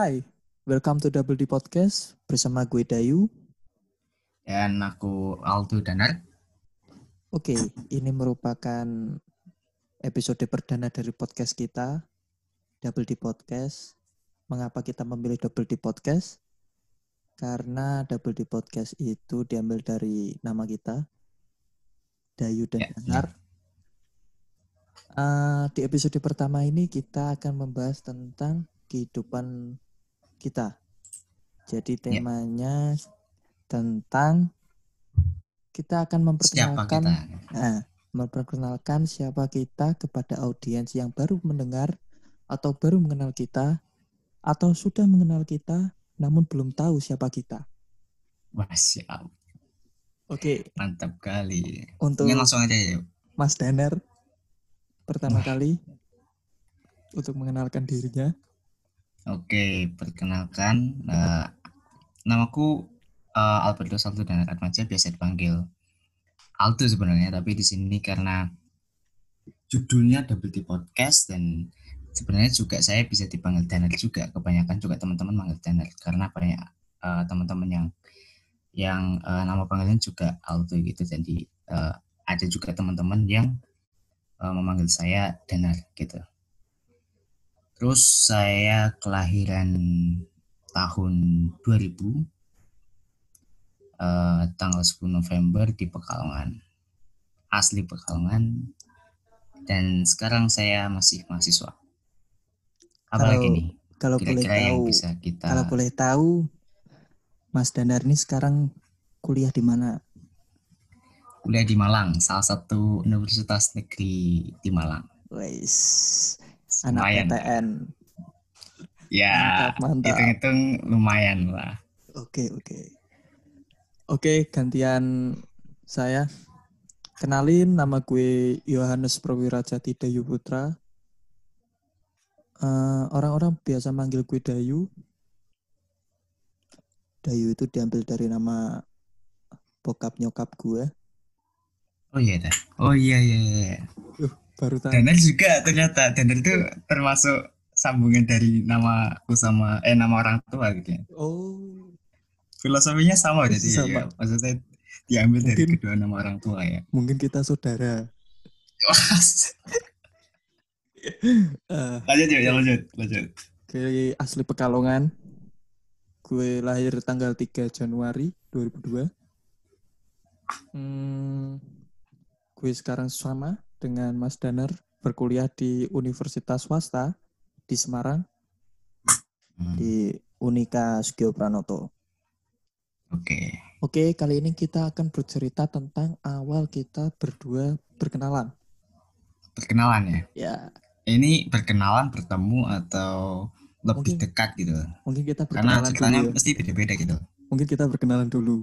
Hai, welcome to Double D Podcast bersama gue Dayu. Dan aku Aldo Danar. Oke, ini merupakan episode perdana dari podcast kita, Double D Podcast. Mengapa kita memilih Double D Podcast? Karena Double D Podcast itu diambil dari nama kita, Dayu dan Ya, Danar. Uh, di episode pertama ini kita akan membahas tentang kehidupan kita. Jadi Ya. temanya tentang kita akan Siapa memperkenalkan kita? Nah, memperkenalkan siapa kita kepada audiens yang baru mendengar atau baru mengenal kita atau sudah mengenal kita namun belum tahu siapa kita. Wah, siap. Oke, Mantap kali. untuk Ini langsung aja ya. Mas Danar pertama Wah. kali untuk mengenalkan dirinya. Oke, perkenalkan. eh, namaku eh, Alberto Salto dan Atmaja biasa dipanggil Aldo sebenarnya, tapi di sini karena judulnya Double D Podcast dan sebenarnya juga saya bisa dipanggil Danar juga. Kebanyakan juga teman-teman manggil Danar karena banyak eh, teman-teman yang yang eh, nama panggilan juga Aldo gitu. Jadi eh, ada juga teman-teman yang eh, memanggil saya Danar gitu. Terus saya kelahiran tahun 2000 eh, tanggal 10 November di Pekalongan. Asli Pekalongan. Dan sekarang saya masih mahasiswa. Apalagi Kalau- nih? Kalau boleh Kira-kira yang tahu, bisa kita kalau boleh tahu Mas Danar ini sekarang kuliah di mana? kuliah di Malang, salah satu universitas negeri di Malang. Wais, anak Lumayan. PTN. Ya, Mantap, mantap. hitung-hitung lumayan lah. Oke, oke. Oke, gantian saya. Kenalin nama gue Yohanes Prawirajati Dayu Putra. Eh, orang-orang biasa manggil gue Dayu. Dayu itu diambil dari nama bokap nyokap gue. Oh iya, dah. Oh iya iya iya. Baru tahu. Danar juga ternyata Danar itu termasuk sambungan dari nama aku sama eh nama orang tua gitu ya. Oh, Filosofinya sama jadi Sama. ya, maksudnya diambil dari Mungkin- kedua nama orang tua ya. mungkin kita saudara. Eh, lanjut yuk, ya, lanjut, lanjut. gue asli Pekalongan. Gue lahir tanggal 3 Januari 2002. Hmm, gue sekarang sama dengan Mas Danar berkuliah di Universitas Swasta di Semarang Hmm, di Unika Sugio Pranoto. Oke. Oke, kali ini kita akan bercerita tentang awal kita berdua berkenalan. Perkenalan ya. Ya, Ini perkenalan bertemu atau lebih Mungkin dekat gitu. mungkin kita Karena berkenalan ceritanya dulu. pasti beda-beda gitu. Mungkin kita berkenalan dulu.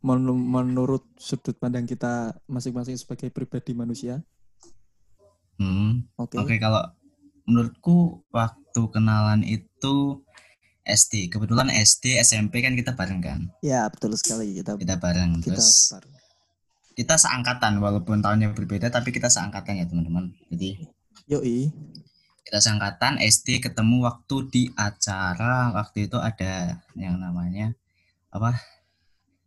Men- Menurut sudut pandang kita masing-masing sebagai pribadi manusia. Hmm. Oke. Oke, kalau menurutku waktu kenalan itu SD. Kebetulan SD, SMP kan kita bareng kan. Ya, betul sekali kita Kita bareng. kita Terus separuh. kita seangkatan walaupun tahunnya berbeda tapi kita seangkatan ya teman-teman. Jadi Yoi. kita seangkatan SD ketemu waktu di acara waktu itu ada yang namanya apa?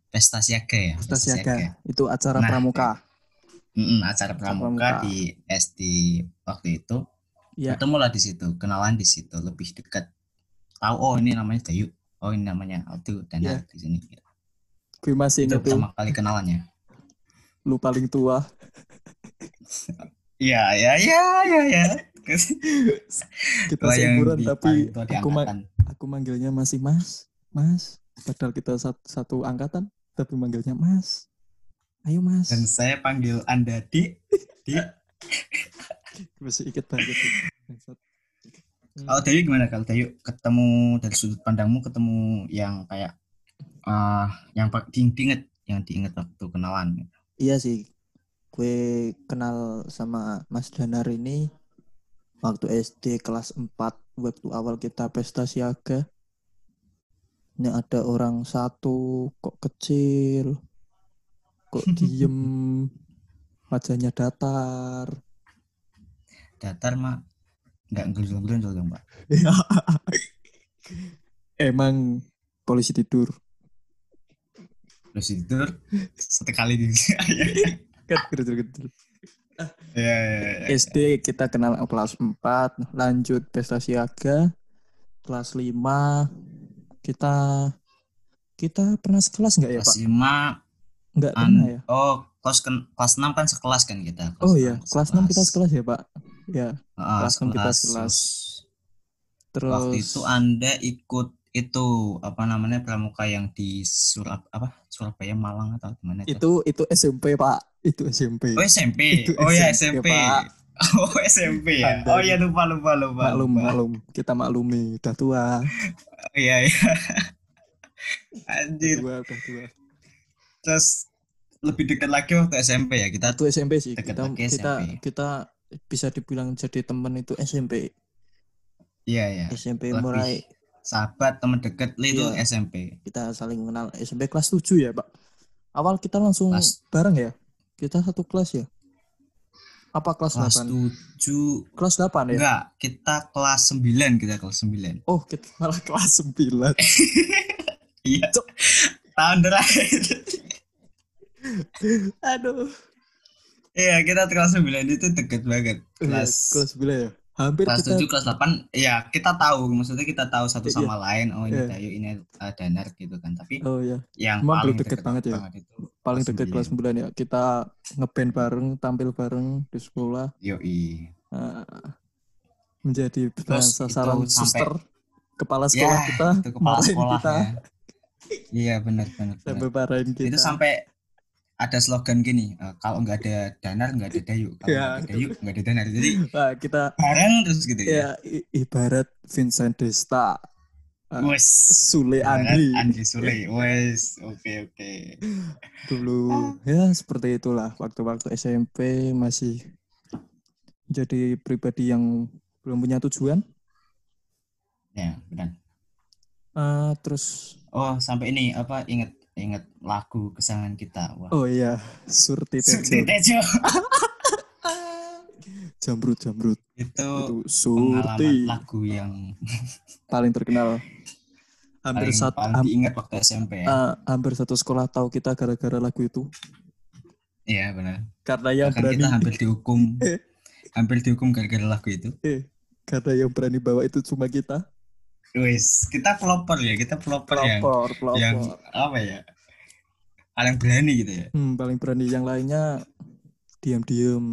Pesta Siaga ya. Pesta Siaga. Itu acara Nah, pramuka. Mm-mm, acara pramuka pramuka. di SD waktu itu. Ya, Ketemulah di situ, kenalan di situ, lebih dekat. Tahu oh ini namanya Dayu. Oh ini namanya Aldo dan Iya. di sini. gue masih Itu ingat pertama kali kenalannya. lu paling tua. Iya, ya, ya, ya, ya. Kita seumuran tapi aku, ma- aku manggilnya masih Mas. Mas. Padahal kita satu, satu angkatan tapi manggilnya Mas. Ayo Mas. Dan saya panggil Anda Dik. Dik. Masih ingat banget. Hmm. Kalau Dayu gimana kalau Dayu ketemu dari sudut pandangmu ketemu yang kayak eh yang di- diinget yang diinget waktu kenalan. Iya sih, gue kenal sama Mas Danar ini waktu SD kelas 4 waktu awal kita pesta siaga. Ini ada orang satu kok kecil, kok diem? Wajahnya datar. Datar mak. Nggak ngelunjung-ngelunjung dong mbak. Emang polisi tidur? Polisi tidur? Satu kali di kan kecil-kecil iya, iya, iya, SD kita kenal kelas 4 lanjut pesta siaga kelas 5 kita kita pernah sekelas nggak ya pak? Kelas 5 Enggak pernah ya. Oh, kelas ken, kelas 6 kan sekelas kan kita. Kelas oh iya, kelas 6 kita sekelas ya, Pak. Ya. Oh, kelas 6 kita sekelas. Terus waktu itu Anda ikut itu apa namanya pramuka yang di Surat apa Surabaya Malang atau gimana itu? Itu itu SMP, Pak. Itu SMP. Oh, SMP. Itu oh iya, SMP, oh, ya SMP. Oh SMP ya. Oh iya lupa lupa lupa. Maklum lupa. maklum kita maklumi udah tua. Iya iya. Anjir. Udah tua udah tua. Terus lebih dekat lagi waktu SMP ya kita. Satu SMP sih. Dekat Kita lagi kita SMP. kita bisa dibilang jadi teman itu SMP. Iya iya. SMP Lebih mulai Sahabat teman dekat itu Iya. SMP. kita saling mengenal SMP kelas 7 ya, Pak. Awal kita langsung Kelas- bareng ya. Kita satu kelas ya. Apa kelas, Kelas 8? 7 Kelas 8 ya? enggak, kita kelas 9 kita kelas 9. Oh, kita malah kelas 9. Iya. Tahun terakhir. Aduh. Iya, kita kelas 9 itu deket banget. Kelas Kelas kelas 9 ya. Hampir kelas kita 7 kelas 8 ya kita tahu maksudnya kita tahu satu Iya. sama lain oh ini Iya. Dayu ini uh, Danar gitu kan tapi Oh ya, yang Emang paling belum deket banget ya? itu paling kelas dekat kelas 9 ya. Kita ngeband bareng, tampil bareng di sekolah. yoi Ah, menjadi Terus sasaran itu sampai- suster kepala sekolah ya kita, itu kepala sekolah kita, ya. iya benar benar sampai marahin kita. itu sampai ada slogan gini eh, kalau nggak ada Danar nggak ada Dayu. Kalau Ya. nggak ada Dayu nggak ada Danar. Jadi Nah, kita bareng terus gitu ya. Ya ibarat Vincent Desta, Ah, wes. Sule Andri. Andri Sule. Wes oke oke. Dulu ya seperti itulah. Waktu-waktu SMP masih jadi pribadi yang belum punya tujuan. Ya benar. Ah, terus oh sampai ini apa inget inget lagu kesayangan kita. Wah. Oh iya Surti Surti Tejo. Tejo Jamrut Jamrut. Itu itu pengalaman Surti. lagu yang paling terkenal. Hampir paling, satu paling diingat waktu SMP ya. ah, hampir satu sekolah tahu kita gara-gara lagu itu. Iya benar. karena yang Bahkan berani kita hampir dihukum, Eh. hampir dihukum gara-gara lagu itu. eh, karena yang berani bawa itu cuma kita Wis, kita pelopor ya, kita pelopor yang pelopor pelopor yang apa ya? Paling berani gitu ya. Hmm, paling berani yang lainnya diam-diam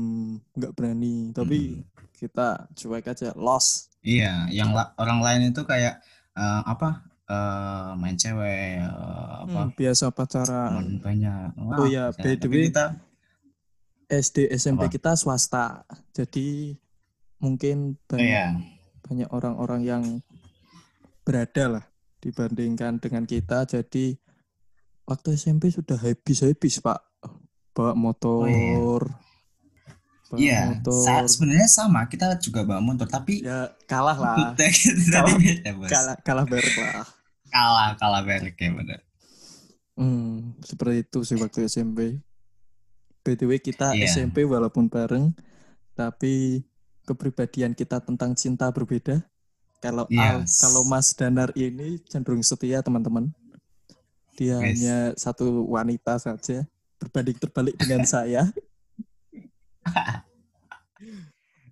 nggak berani tapi Hmm. kita cuek aja lost Iya, yang la- orang lain itu kayak eh, apa? eh, main cewek eh, apa? Hmm, biasa pacaran banyak. Wah, Oh bisa. by the Tapi way, kita SD SMP Apa? kita swasta jadi mungkin oh, banyak iya. banyak orang-orang yang berada lah dibandingkan dengan kita jadi waktu SMP sudah habis-habis pak bawa motor Oh, Iya, motor sa- sebenarnya sama. Kita juga bawa motor, tapi ya kalah lah Kalah- beda, Bos. kalah kalah bareng lah kalah kalah merek ya benar Hmm, seperti itu sih waktu SMP. BTW kita Iya. SMP walaupun bareng, tapi kepribadian kita tentang cinta berbeda. Kalau Al- Yes. kalau Mas Danar ini cenderung setia teman-teman. Dia Yes. hanya satu wanita saja, berbanding terbalik dengan saya.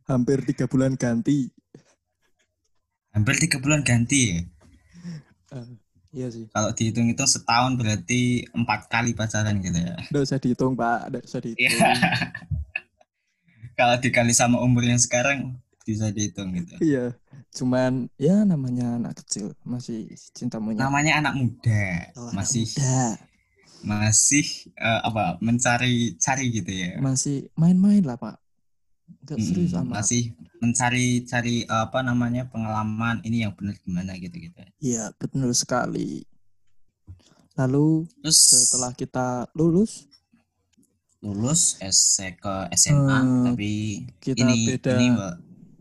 Hampir tiga bulan ganti. hampir tiga bulan ganti ya Eh, iya sih. kalau dihitung itu setahun berarti empat kali pacaran gitu ya Nggak usah dihitung pak, nggak usah dihitung. Kalau dikali sama umurnya sekarang bisa dihitung gitu. Iya, cuman ya namanya anak kecil masih cinta monyet. namanya anak muda Oh, anak masih muda. masih eh, apa mencari cari gitu ya. Masih main-main lah pak. Nggak Mm, serius amat masih mencari cari apa namanya pengalaman ini yang benar gimana gitu gitu. Iya benar sekali. Lalu terus? setelah kita lulus? Lulus SC ke SMA Eh, tapi kita ini beda ini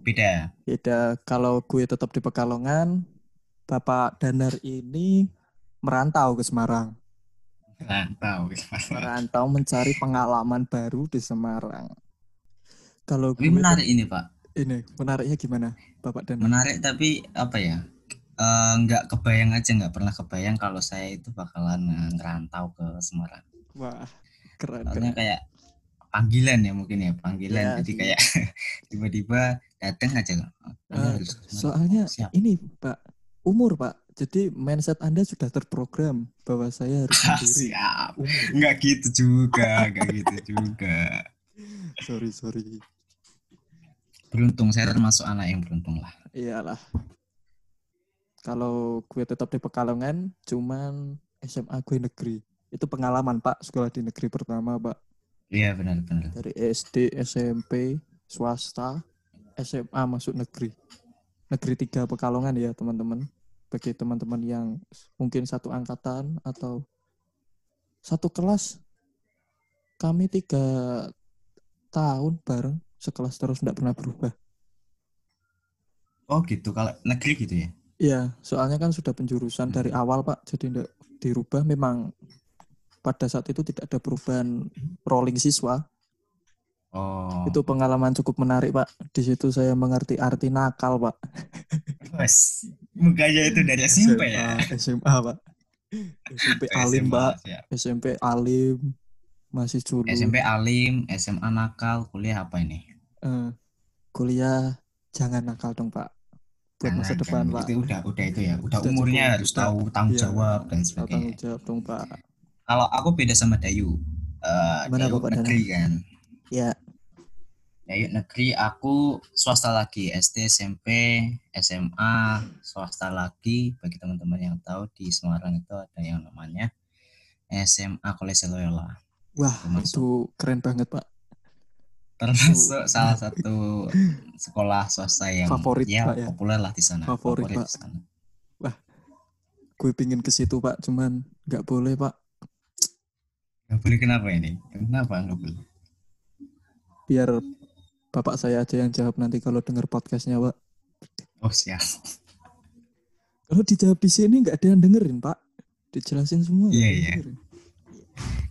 beda beda kalau gue tetap di Pekalongan bapak Danar ini merantau ke Semarang rantau merantau mencari pengalaman baru di Semarang kalau gue tapi menarik ini Pak ini menariknya gimana bapak Danar menarik tapi apa ya eh, nggak kebayang aja nggak pernah kebayang kalau saya itu bakalan ngerantau ke Semarang. Wah, keren Soalnya keren. kayak panggilan ya mungkin ya panggilan. Ya, Jadi sih. kayak tiba-tiba datang aja. "Oh, kamu Eh, harus ke Semarang." Soalnya Siap. ini Pak, umur Pak. Jadi mindset Anda sudah terprogram bahwa saya harus Ah, mandiri. siap. Umur. Nggak gitu juga, nggak gitu juga. Sorry sorry. Beruntung saya termasuk anak yang beruntung lah. Iyalah. Kalau gue tetap di Pekalongan, cuman SMA gue negeri. Itu pengalaman Pak, sekolah di negeri pertama Pak. Iya benar-benar. Dari SD, SMP, swasta, SMA masuk negeri. Negeri tiga Pekalongan ya teman-teman. Bagi teman-teman yang mungkin satu angkatan atau satu kelas, kami tiga tahun bareng sekelas terus tidak pernah berubah. Oh gitu. Kalau negeri gitu ya. Iya, soalnya kan sudah penjurusan dari awal Pak, jadi tidak dirubah. Memang pada saat itu tidak ada perubahan rolling siswa. Oh. Itu pengalaman cukup menarik Pak. Di situ saya mengerti arti nakal Pak. Wes, mukanya itu dari SMP ya. SMA Pak. SMP alim SMA, Pak. SMP alim masih dulu. SMP alim, SMA nakal, kuliah apa ini? Eh, kuliah jangan nakal dong Pak. Buat masa Jangan, depan jangan. Pak. Itu udah udah itu ya. Udah Sudah umurnya cukup, harus tahu tanggung Iya, jawab dan tahu sebagainya. tanggung jawab dong Pak. Kalau aku beda sama Dayu. Eh Gimana, Dayu Bapak Dana? negeri kan. Ya, Dayu negeri aku swasta lagi SD, SMP, SMA, swasta lagi. Bagi teman-teman yang tahu di Semarang itu ada yang namanya SMA Kolese Loyola. wah Termasuk. itu keren banget Pak. termasuk salah satu sekolah swasta yang Favorit, ya Pak, ya? populer lah di sana. Favorit, Pak. di sana. Gue pingin ke situ Pak, cuman nggak boleh Pak. Nggak boleh kenapa ini? Kenapa nggak boleh? Biar bapak saya aja yang jawab nanti kalau dengar podcastnya Pak. Oh siap. Kalau dijawab di sini nggak ada yang dengerin Pak. Dijelasin semua. Iya, iya.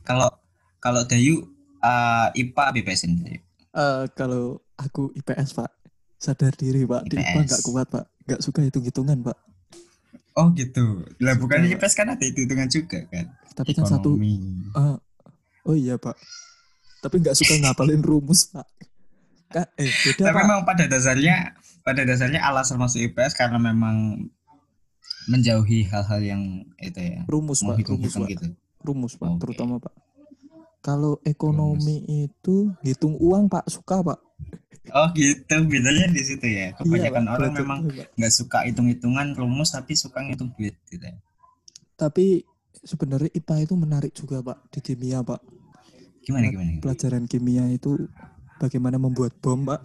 Kalau kalau Dayu eh, IPA BPS ini? Eh, kalau aku IPS Pak, sadar diri Pak. Di IPA IPS. nggak kuat Pak. Nggak suka hitung-hitungan Pak. Oh gitu. Lah bukan Suka. IPS kan ada hitungan juga kan? Tapi kan satu, Ekonomi. eh, oh iya Pak. Tapi nggak suka ngapalin rumus Pak. Eh beda Tapi Pak. memang pada dasarnya pada dasarnya alasan masuk IPS karena memang menjauhi hal-hal yang itu ya. Rumus Pak, rumus Pak. gitu. Rumus Pak, Oke. terutama Pak. Kalau ekonomi itu hitung uang Pak, suka Pak. Oh gitu, bedanya di situ ya. Kebanyakan Pak, orang belajar memang nggak suka hitung-hitungan rumus tapi suka ngitung duit gitu ya. Tapi sebenarnya IPA itu menarik juga Pak di kimia Pak. Gimana gimana? gimana? Pelajaran kimia itu bagaimana membuat bom Pak.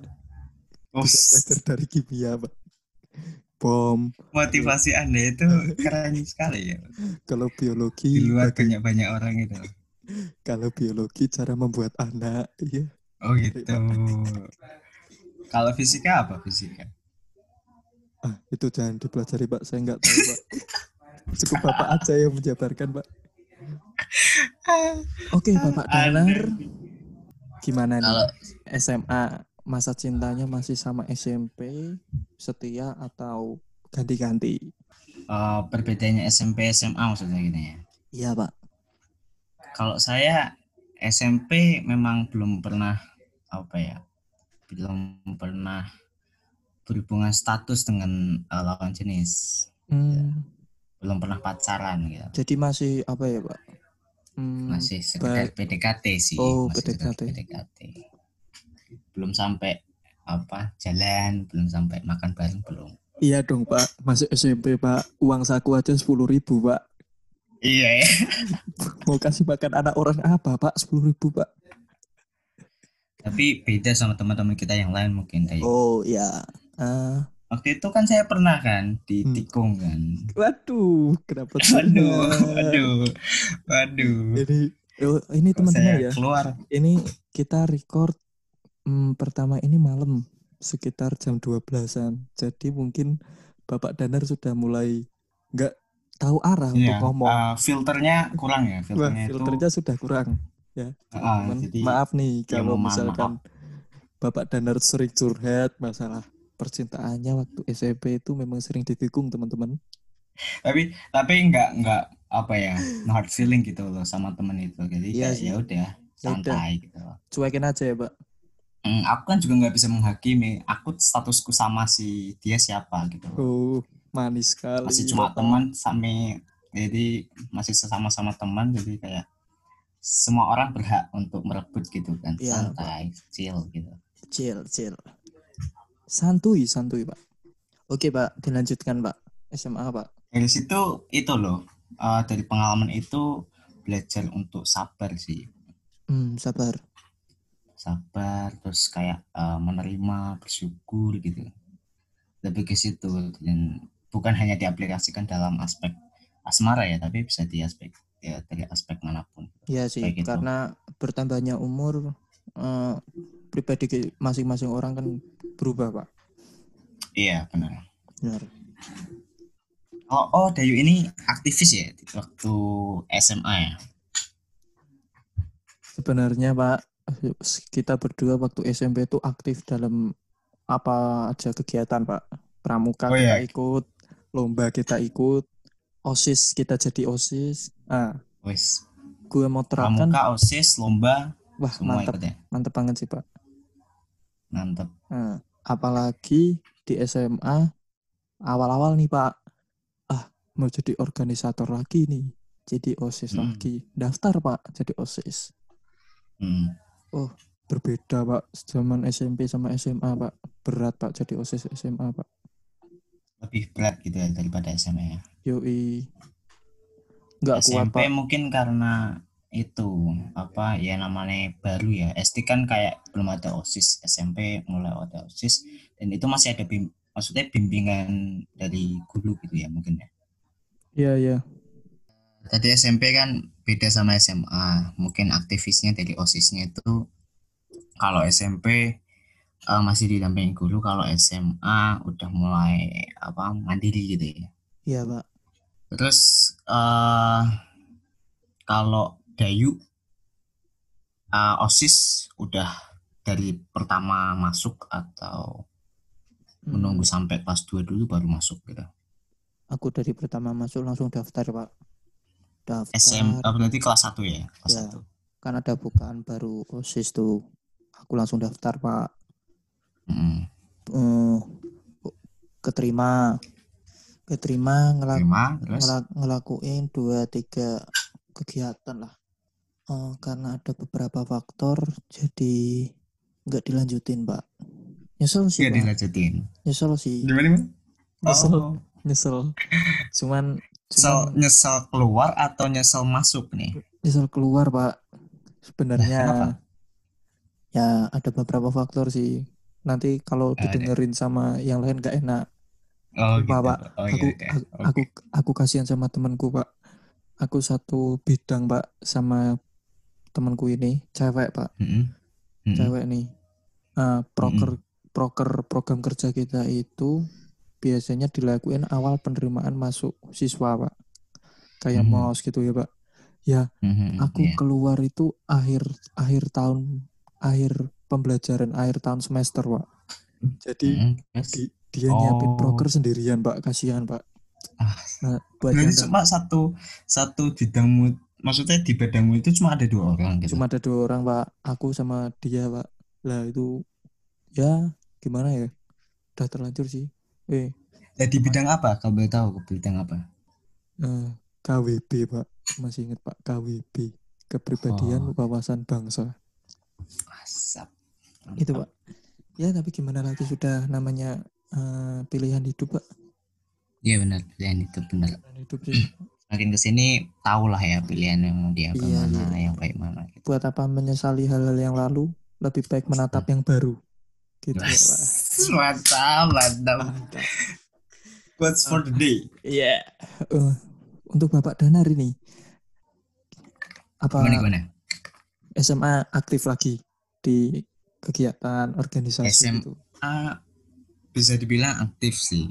Oh, Bisa belajar dari kimia Pak. Bom. motivasi Anda itu keren sekali ya. Kalau Di biologi, luar baga- banyak-banyak orang itu. kalau biologi cara membuat anak, iya. Oh gitu. Kalau fisika apa fisika? Ah, itu jangan dipelajari Pak, saya nggak tahu Pak. Cukup Bapak aja yang menjabarkan Pak. Oke Bapak Danar, gimana nih Kalau SMA masa cintanya masih sama SMP, setia atau ganti-ganti? eh, perbedaannya SMP SMA maksudnya gini ya. Iya Pak. Kalau saya SMP memang belum pernah apa ya, belum pernah berhubungan status dengan eh, lawan jenis, Hmm, belum pernah pacaran gitu. jadi masih apa ya Pak? Hmm, Masih sekedar baik. PDKT sih, Oh, masih PDKT. PDKT. Belum sampai apa jalan, belum sampai makan bareng belum. Iya dong Pak, masih SMP Pak, uang saku aja sepuluh ribu Pak. Iya ya. Mau kasih makan anak orang apa Pak? Sepuluh ribu Pak. Tapi beda sama teman-teman kita yang lain mungkin kayak. Oh ya. Ah, Waktu itu kan saya pernah kan Hmm. ditikung kan. waduh, kenapa Waduh, waduh, waduh. Ini, oh, ini teman-teman ya. keluar. Ini kita record hmm, pertama ini malam sekitar jam 12-an. Jadi mungkin Bapak Danar sudah mulai nggak tahu arah untuk Iya, ngomong. eh, filternya kurang ya, Wah, filternya itu. filternya sudah kurang. Ya, teman-teman. jadi maaf nih ya kalau mohon misalkan Bapak Danar sering curhat masalah percintaannya waktu SMP itu memang sering ditikung teman-teman. tapi tapi nggak nggak apa ya hard feeling gitu loh sama temen itu jadi Iya sih. ya udah santai gitu loh. Cuekin aja ya, Pak. Hmm, aku kan juga nggak bisa menghakimi aku statusku sama si dia siapa gitu loh. Oh, manis sekali. masih cuma teman sampai jadi masih sesama-sama teman jadi kayak semua orang berhak untuk merebut gitu kan Iya, santai chill gitu Chill, chill. Santuy, santuy, Pak. Oke, Pak. Dilanjutkan, Pak. SMA, Pak. dari situ itu loh eh, dari pengalaman itu belajar untuk sabar sih Hmm, sabar. sabar terus kayak eh, menerima bersyukur gitu lebih ke situ dan bukan hanya diaplikasikan dalam aspek asmara ya tapi bisa di aspek ya dari aspek mana pun Iya sih, Kayak gitu. karena bertambahnya umur eh, pribadi masing-masing orang kan berubah, Pak. iya benar Benar. oh oh Dayu ini aktivis ya waktu SMA ya Sebenarnya, Pak, kita berdua waktu SMP itu aktif dalam apa aja kegiatan, Pak. Pramuka Oh, kita iya. ikut, lomba kita ikut, OSIS kita jadi OSIS. Ah, wes gue mau terapkan, pramuka osis lomba wah semua mantep, ikut ya mantep banget sih, Pak. Mantep Nah, apalagi di SMA awal-awal nih Pak, ah mau jadi organisator lagi nih, jadi osis Hmm. lagi, daftar Pak jadi osis. Hmm. Berbeda Pak, zaman SMP sama SMA Pak, berat Pak jadi osis SMA Pak. lebih berat gitu ya daripada SMA ya Yoi, nggak kuat SMP Pak. mungkin karena itu apa ya namanya baru ya. SD kan kayak belum ada osis SMP mulai ada osis dan itu masih ada bim maksudnya bimbingan dari guru gitu ya mungkin ya. Iya iya, tadi SMP kan beda sama SMA mungkin aktivisnya dari osisnya itu kalau SMP eh, masih didampingi guru kalau SMA udah mulai apa mandiri gitu ya. Iya Pak. terus eh kalau Dayu eh, osis udah dari pertama masuk atau Hmm, menunggu sampai kelas 2 dulu baru masuk gitu Aku dari pertama masuk langsung daftar Pak. Daftar. SM eh, berarti kelas 1 ya kelas Ya. 1 Kan ada bukaan baru osis tuh. Aku langsung daftar Pak. Mm. eh, keterima keterima ngelak ngelak- ngelakuin dua tiga kegiatan lah Eh, karena ada beberapa faktor jadi nggak dilanjutin pak. Nyesel sih ya pak. dilanjutin. Nyesel sih. Gimana Bang? nyesel. Oh, nyesel. Cuman nyesel cuman nyesel keluar atau nyesel masuk nih? Nyesel keluar pak. Sebenarnya Nah, kenapa? ya ada beberapa faktor sih. Nanti kalau didengerin sama yang lain nggak enak. Oh Lupa, gitu. Pak. oh aku iya udah. aku, aku aku kasihan sama temanku pak. Aku satu bidang pak sama temanku ini cewek pak. Mm-mm. cewek nih Eh, proker proker program kerja kita itu biasanya dilakuin awal penerimaan masuk siswa pak kayak Mhm. mos gitu ya pak ya Mhm, aku iya. keluar itu akhir akhir tahun akhir pembelajaran akhir tahun semester pak jadi Mhm, terus? di- dia nyiapin Oh. proker sendirian pak kasihan pak Ah, nah buat cuma satu satu bidangmu, maksudnya di bidangmu itu cuma ada dua orang gitu. cuma ada dua orang pak. Aku sama dia pak. Lah itu ya gimana ya? Udah terlanjur sih. Eh Nah, di bidang apa? Kalau boleh tahu ke bidang apa? eh, KWB pak. Masih ingat pak. KWB kepribadian Oh. wawasan bangsa. Asap. itu pak. Ya tapi gimana lagi? Sudah namanya eh, pilihan hidup pak. Iya benar, pilihan itu benar. pilihan hidup sih Makin ke sini tahu lah ya pilihan yang mau diambil Iya, mana, iya. yang baik mana. Gitu. buat apa menyesali hal-hal yang lalu lebih baik menatap yang baru gitu ya pak mantap, mantap. For the day. Iya. Eh, untuk Bapak Danar ini apa Gimana gimana? SMA aktif lagi di kegiatan organisasi SM. gitu. Ah, bisa dibilang aktif sih.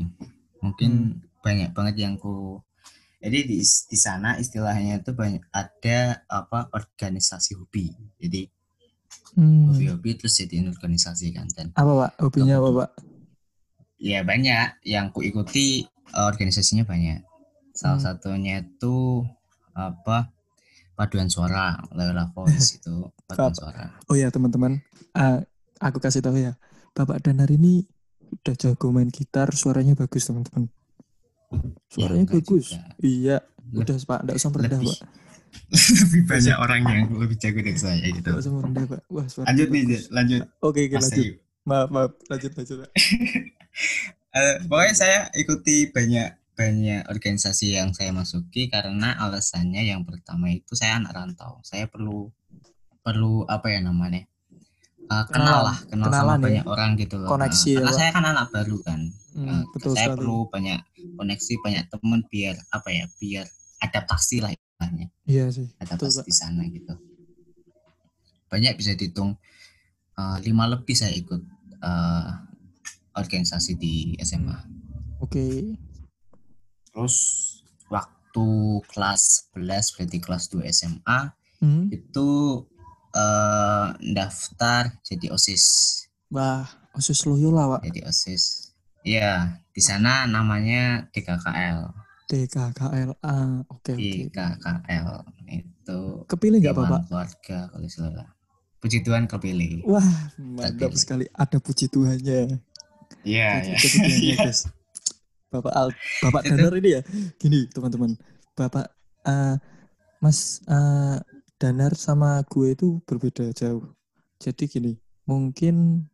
Mungkin Hmm. banyak banget yang ku jadi di di sana istilahnya itu banyak ada apa organisasi hobi. Jadi Hmm. hobi-hobi terus jadiin organisasi kan dan Apa Pak? Hobinya apa Pak? ya banyak yang ku ikuti eh, organisasinya banyak. Salah Hmm. satunya itu apa paduan suara Loyola Voice itu paduan suara. Oh ya teman-teman, Ah, aku kasih tahu ya, Bapak Danar ini udah jago main gitar, suaranya bagus teman-teman. Suaranya enggak bagus. juga. Iya, Le- udah Pak, enggak usah merendah Pak. lebih banyak orang yang lebih jago dari saya gitu. Enggak usah merendah Pak. Wah, suaranya Lanjut nih, bagus. Lanjut. Oke, oke Mas lanjut. Ayu. Maaf, maaf, lanjut lanjut. Pak. Eh, pokoknya saya ikuti banyak banyak organisasi yang saya masuki karena alasannya yang pertama itu saya anak rantau. Saya perlu perlu apa ya namanya? Eh, kenal lah, kenal Kenalan sama ya. banyak orang gitu loh. Koneksi Nah, ya, karena Pak. saya kan anak baru kan. Hmm, Eh, betul saya sekali. perlu banyak koneksi, banyak teman biar apa ya? Biar adaptasi lah istilahnya. Iya sih. Adaptasi di sana gitu. Banyak bisa dihitung eh, lima lebih saya ikut eh, organisasi di SMA. Oke. Terus waktu kelas 11 berarti kelas 2 SMA Hmm. itu eh, daftar jadi OSIS. Wah, OSIS Loyola, Pak. Jadi OSIS. Iya, di sana namanya DKKL. DKKLA. Oke, oke. DKKL itu Kepilih nggak, Bapak? Keluarga kalau salah. Puji Tuhan kepilih. Wah, mantap sekali. Ada puji Tuhannya. Iya, iya. puji Tuhannya, guys. Bapak Al, Bapak Danar ini ya. Gini, teman-teman. Bapak eh, Mas eh, Danar sama gue itu berbeda jauh. Jadi gini, mungkin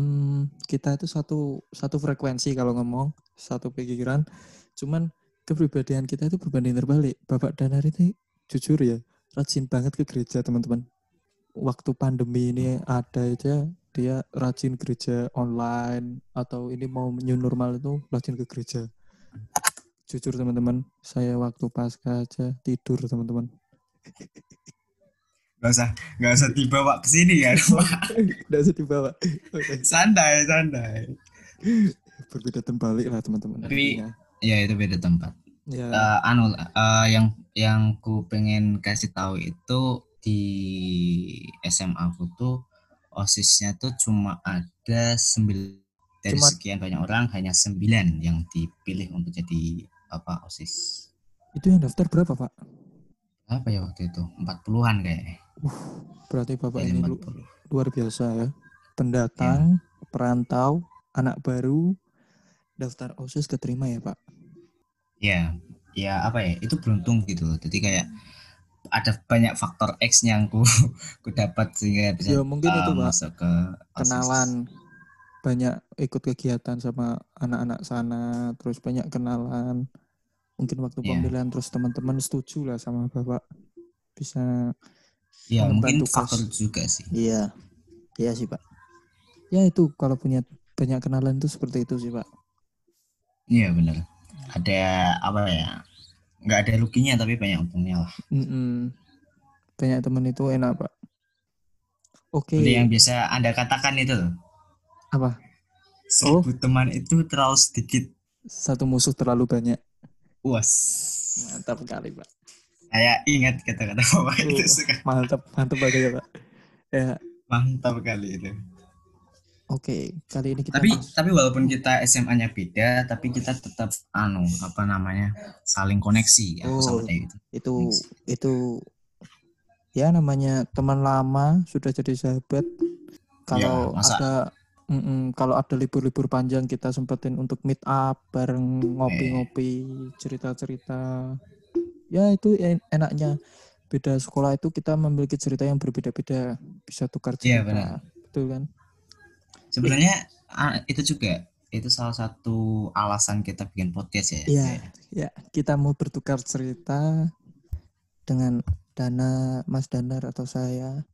hmm, kita itu satu satu frekuensi kalau ngomong, satu pikiran. Cuman kepribadian kita itu berbanding terbalik. Bapak Danar itu jujur ya, rajin banget ke gereja, teman-teman. Waktu pandemi ini ada aja dia rajin gereja online atau ini mau new normal itu rajin ke gereja. Jujur teman-teman, saya waktu pasca aja tidur teman-teman. Gak usah, gak usah dibawa ke sini ya. Nggak usah dibawa. Oke. santai, santai. Berbeda terbalik lah teman-teman. Tapi- intinya. Ya itu beda tempat. ya, Eh, anu, eh, yang yang ku pengen kasih tahu itu di SMA aku tuh osisnya tuh cuma ada sembilan dari Cuma- sekian banyak orang hanya sembilan yang dipilih untuk jadi apa osis. itu yang daftar berapa pak? Apa ya waktu itu? Empat puluhan kayaknya. Berarti bapak ini lu- 40. luar biasa ya. Pendatang, perantau, anak baru, daftar osis keterima ya pak. Ya, ya apa ya? Itu beruntung gitu. Jadi kayak ada banyak faktor X yang ku ku dapat sehingga bisa Ya mungkin eh, itu pak. masuk ke OSIS. kenalan banyak ikut kegiatan sama anak-anak sana terus banyak kenalan mungkin waktu Iya. pemilihan terus teman-teman setuju lah sama bapak bisa Ya mengemban mungkin faktor juga sih. iya iya sih pak ya itu kalau punya banyak kenalan itu seperti itu sih pak Iya benar. Ada apa ya? Nggak ada ruginya tapi banyak untungnya lah. Mm-mm. banyak teman itu enak pak oke Seperti yang biasa anda katakan itu loh. apa Seribu teman itu terlalu sedikit. satu musuh terlalu banyak Was. mantap kali pak Saya ingat kata-kata bapak itu suka mantap mantap banget ya pak ya mantap kali itu. oke kali ini kita Tapi tapi walaupun kita SMA-nya beda, tapi kita tetap anu apa namanya saling koneksi. Aku sama kayak gitu. itu itu ya namanya teman lama sudah jadi sahabat kalau Ya, masa- ada mm-mm, kalau ada libur-libur panjang kita sempetin untuk meet up bareng ngopi-ngopi cerita-cerita ya itu en- enaknya beda sekolah itu kita memiliki cerita yang berbeda-beda bisa tukar Iya, cerita benar. betul kan Sebenarnya ah, itu juga itu salah satu alasan kita bikin podcast ya. Iya. Ya kita mau bertukar cerita dengan Dana Mas Danar atau saya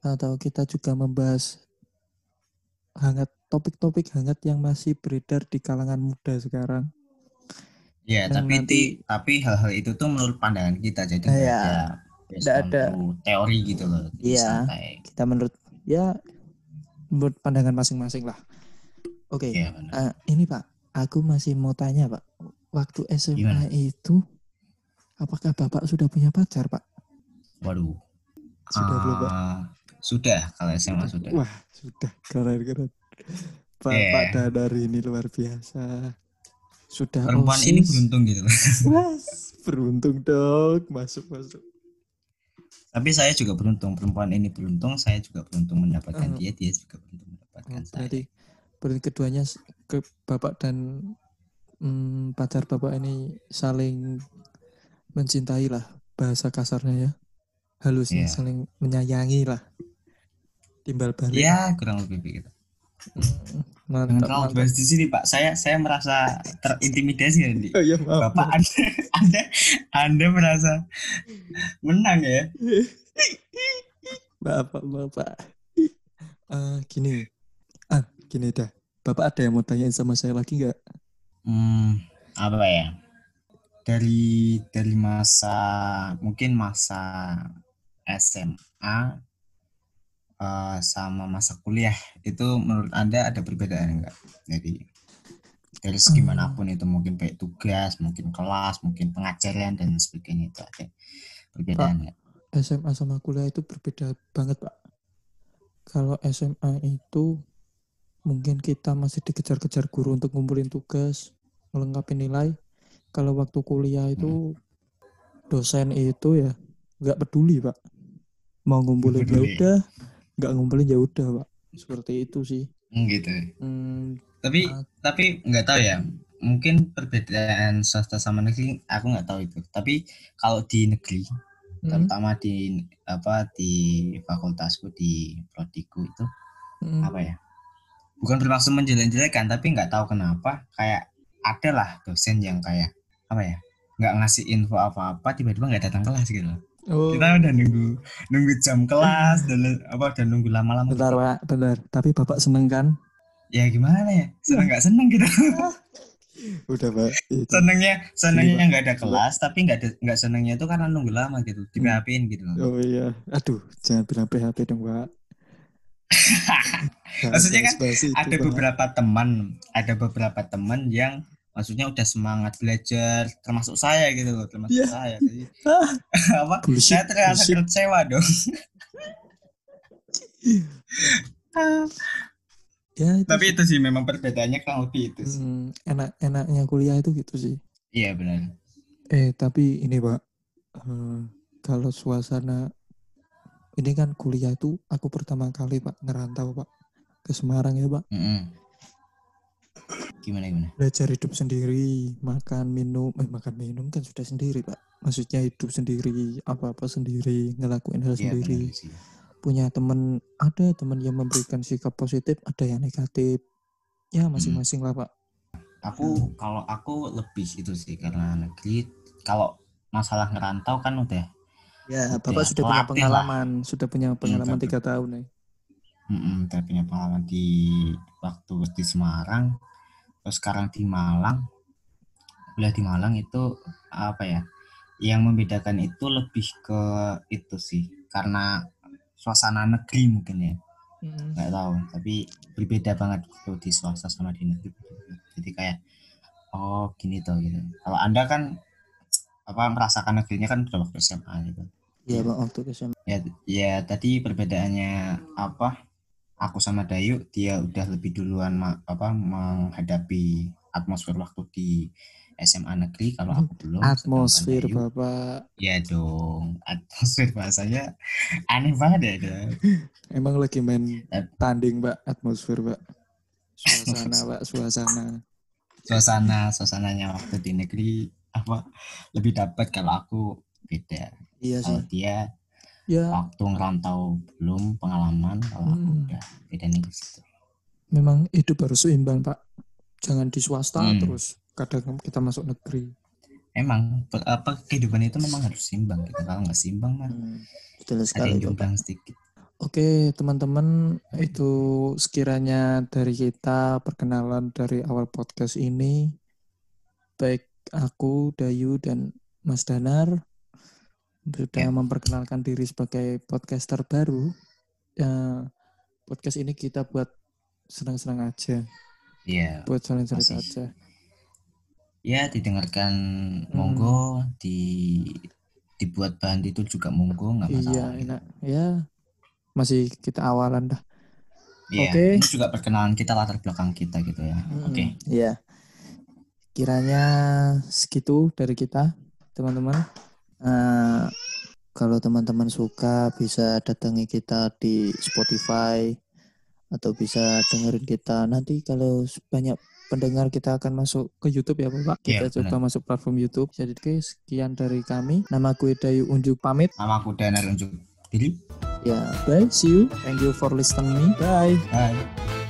atau kita juga membahas hangat topik-topik hangat yang masih beredar di kalangan muda sekarang. Iya, tapi nanti- ti- tapi hal-hal itu tuh menurut pandangan kita jadi based nggak on ada. teori gitu loh. Iya. Kita menurut ya menurut pandangan masing-masing lah. Oke, Iya benar. eh, ini Pak, aku masih mau tanya Pak. Waktu SMA Gimana? itu apakah Bapak sudah punya pacar Pak? Waduh. Sudah belum Pak? Ah, Sudah kalau SMA sudah. Wah, sudah keren keren. Bapak Yeah. Dadar ini luar biasa. Sudah Perempuan OSIS. ini beruntung gitu. Mas, beruntung dong. Masuk, masuk. Tapi saya juga beruntung. Perempuan ini beruntung, saya juga beruntung mendapatkan Hmm. dia, dia juga beruntung mendapatkan saya. berarti, berarti keduanya ke Bapak dan mm, pacar Bapak ini saling mencintai lah. Bahasa kasarnya ya. Halusnya Iya. saling menyayangi lah. Timbal balik. Ya, kurang lebih begitu. Mm, Jangan Mantap, terlalu mantap. bahas di sini, Pak. Saya saya merasa terintimidasi nanti. Oh iya, maaf. Bapak Anda, Anda, Anda merasa menang ya? Bapak, bapak. Eh, gini. Ah, gini dah. Bapak ada yang mau tanyain sama saya lagi nggak? Hmm, apa ya? Dari dari masa mungkin masa SMA eh, sama masa kuliah itu menurut Anda ada perbedaan enggak? Jadi dari segi Hmm. mana pun itu mungkin baik tugas, mungkin kelas, mungkin pengajaran dan sebagainya itu ada perbedaan enggak? SMA sama kuliah itu berbeda banget, Pak. Kalau SMA itu mungkin kita masih dikejar-kejar guru untuk ngumpulin tugas, melengkapi nilai. Kalau waktu kuliah itu dosen itu ya nggak peduli, Pak. Mau ngumpulin ya udah, nggak ngumpulin ya udah, Pak. Seperti itu sih. Hmm, gitu. Hmm, Tapi Ah. tapi nggak tahu ya. Mungkin perbedaan swasta sama negeri aku nggak tahu itu. Tapi kalau di negeri hmm, terutama di apa di fakultasku di prodiku itu hmm. apa ya bukan bermaksud menjelek-jelekan tapi nggak tahu kenapa kayak ada lah dosen yang kayak apa ya nggak ngasih info apa-apa tiba-tiba nggak datang kelas gitu loh. Oh, kita udah nunggu nunggu jam kelas dan apa dan nunggu lama-lama bentar, Pak, bentar. Tapi Bapak seneng kan? ya gimana ya seneng nggak seneng gitu Udah, Pak. Itu. senengnya senengnya Pak. nggak ada kelas tapi nggak ada nggak senengnya itu karena nunggu lama gitu di Hmm. PHP-in gitu loh. Oh iya, aduh, jangan bilang PHP dong, Pak. Maksudnya kan ada beberapa teman ada beberapa teman yang maksudnya udah semangat belajar termasuk saya gitu loh termasuk Iya. saya jadi apa bullshit, saya terasa bullshit. kecewa dong Ya, itu tapi itu sih memang perbedaannya kurang lebih itu sih. Hmm, enak-enaknya kuliah itu gitu sih. iya benar Eh, tapi ini, Pak. eh, kalau suasana ini kan kuliah itu aku pertama kali, Pak, ngerantau, Pak, ke Semarang ya, Pak. Mm-mm. Gimana gimana Belajar hidup sendiri, makan, minum, eh makan minum kan sudah sendiri, Pak. Maksudnya hidup sendiri, apa-apa sendiri, ngelakuin hal iya sendiri. benar sih punya teman ada teman yang memberikan sikap positif ada yang negatif ya masing-masing lah pak aku kalau aku lebih itu sih karena negeri kalau masalah ngerantau kan udah ya Udah bapak sudah punya lah. pengalaman sudah punya pengalaman betul. tiga tahun nih Mm-mm, saya punya pengalaman di waktu di Semarang terus sekarang di Malang kuliah di Malang itu apa ya yang membedakan itu lebih ke itu sih. Karena suasana negeri mungkin ya. Nggak tahu tapi berbeda banget gitu di swasta sama di negeri. Jadi kayak oh gini tuh gitu. Kalau anda kan apa merasakan negerinya kan waktu SMA gitu. Iya pak waktu SMA ya ya tadi perbedaannya apa aku sama Dayu dia udah lebih duluan ma- apa menghadapi atmosfer waktu di SMA negeri kalau aku belum atmosfer Dayu- bapak. Ya dong atmosfer bahasanya aneh banget ya emang lagi main tanding pak atmosfer pak suasana pak suasana. Suasana suasananya waktu di negeri apa lebih dapat kalau aku beda. Iya sih. kalau dia ya waktu ngerantau belum pengalaman kalau aku Hmm. udah beda nih gitu. memang hidup harus seimbang pak jangan di swasta Hmm. terus kadang kita masuk negeri emang apa kehidupan itu memang harus seimbang gitu kalau nggak seimbang mah betul ada sekali yang itu Pak. jomblang sedikit Oke, teman-teman, itu sekiranya dari kita perkenalan dari awal podcast ini. Baik aku, Dayu, dan Mas Danar sudah Ya. memperkenalkan diri sebagai podcaster baru. Ya, podcast ini kita buat senang-senang aja, Iya buat saling cerita Masih. aja. ya didengarkan Hmm. monggo di dibuat bahan itu juga monggo nggak masalah Iya, enak. Ya, masih kita awalan dah. Iya, Oke. ini juga perkenalan kita latar belakang kita gitu ya. Hmm, Oke. Iya. Kiranya segitu dari kita, teman-teman. Eh, kalau teman-teman suka bisa datangi kita di Spotify atau bisa dengerin kita nanti kalau banyak pendengar kita akan masuk ke YouTube ya Bapak. Iya, Kita coba masuk platform YouTube. Jadi oke, sekian dari kami. Nama gue Dayu Unjuk pamit. Nama aku Danar unjuk diri. Ya, bye. See you. Thank you for listening me. Bye. Bye.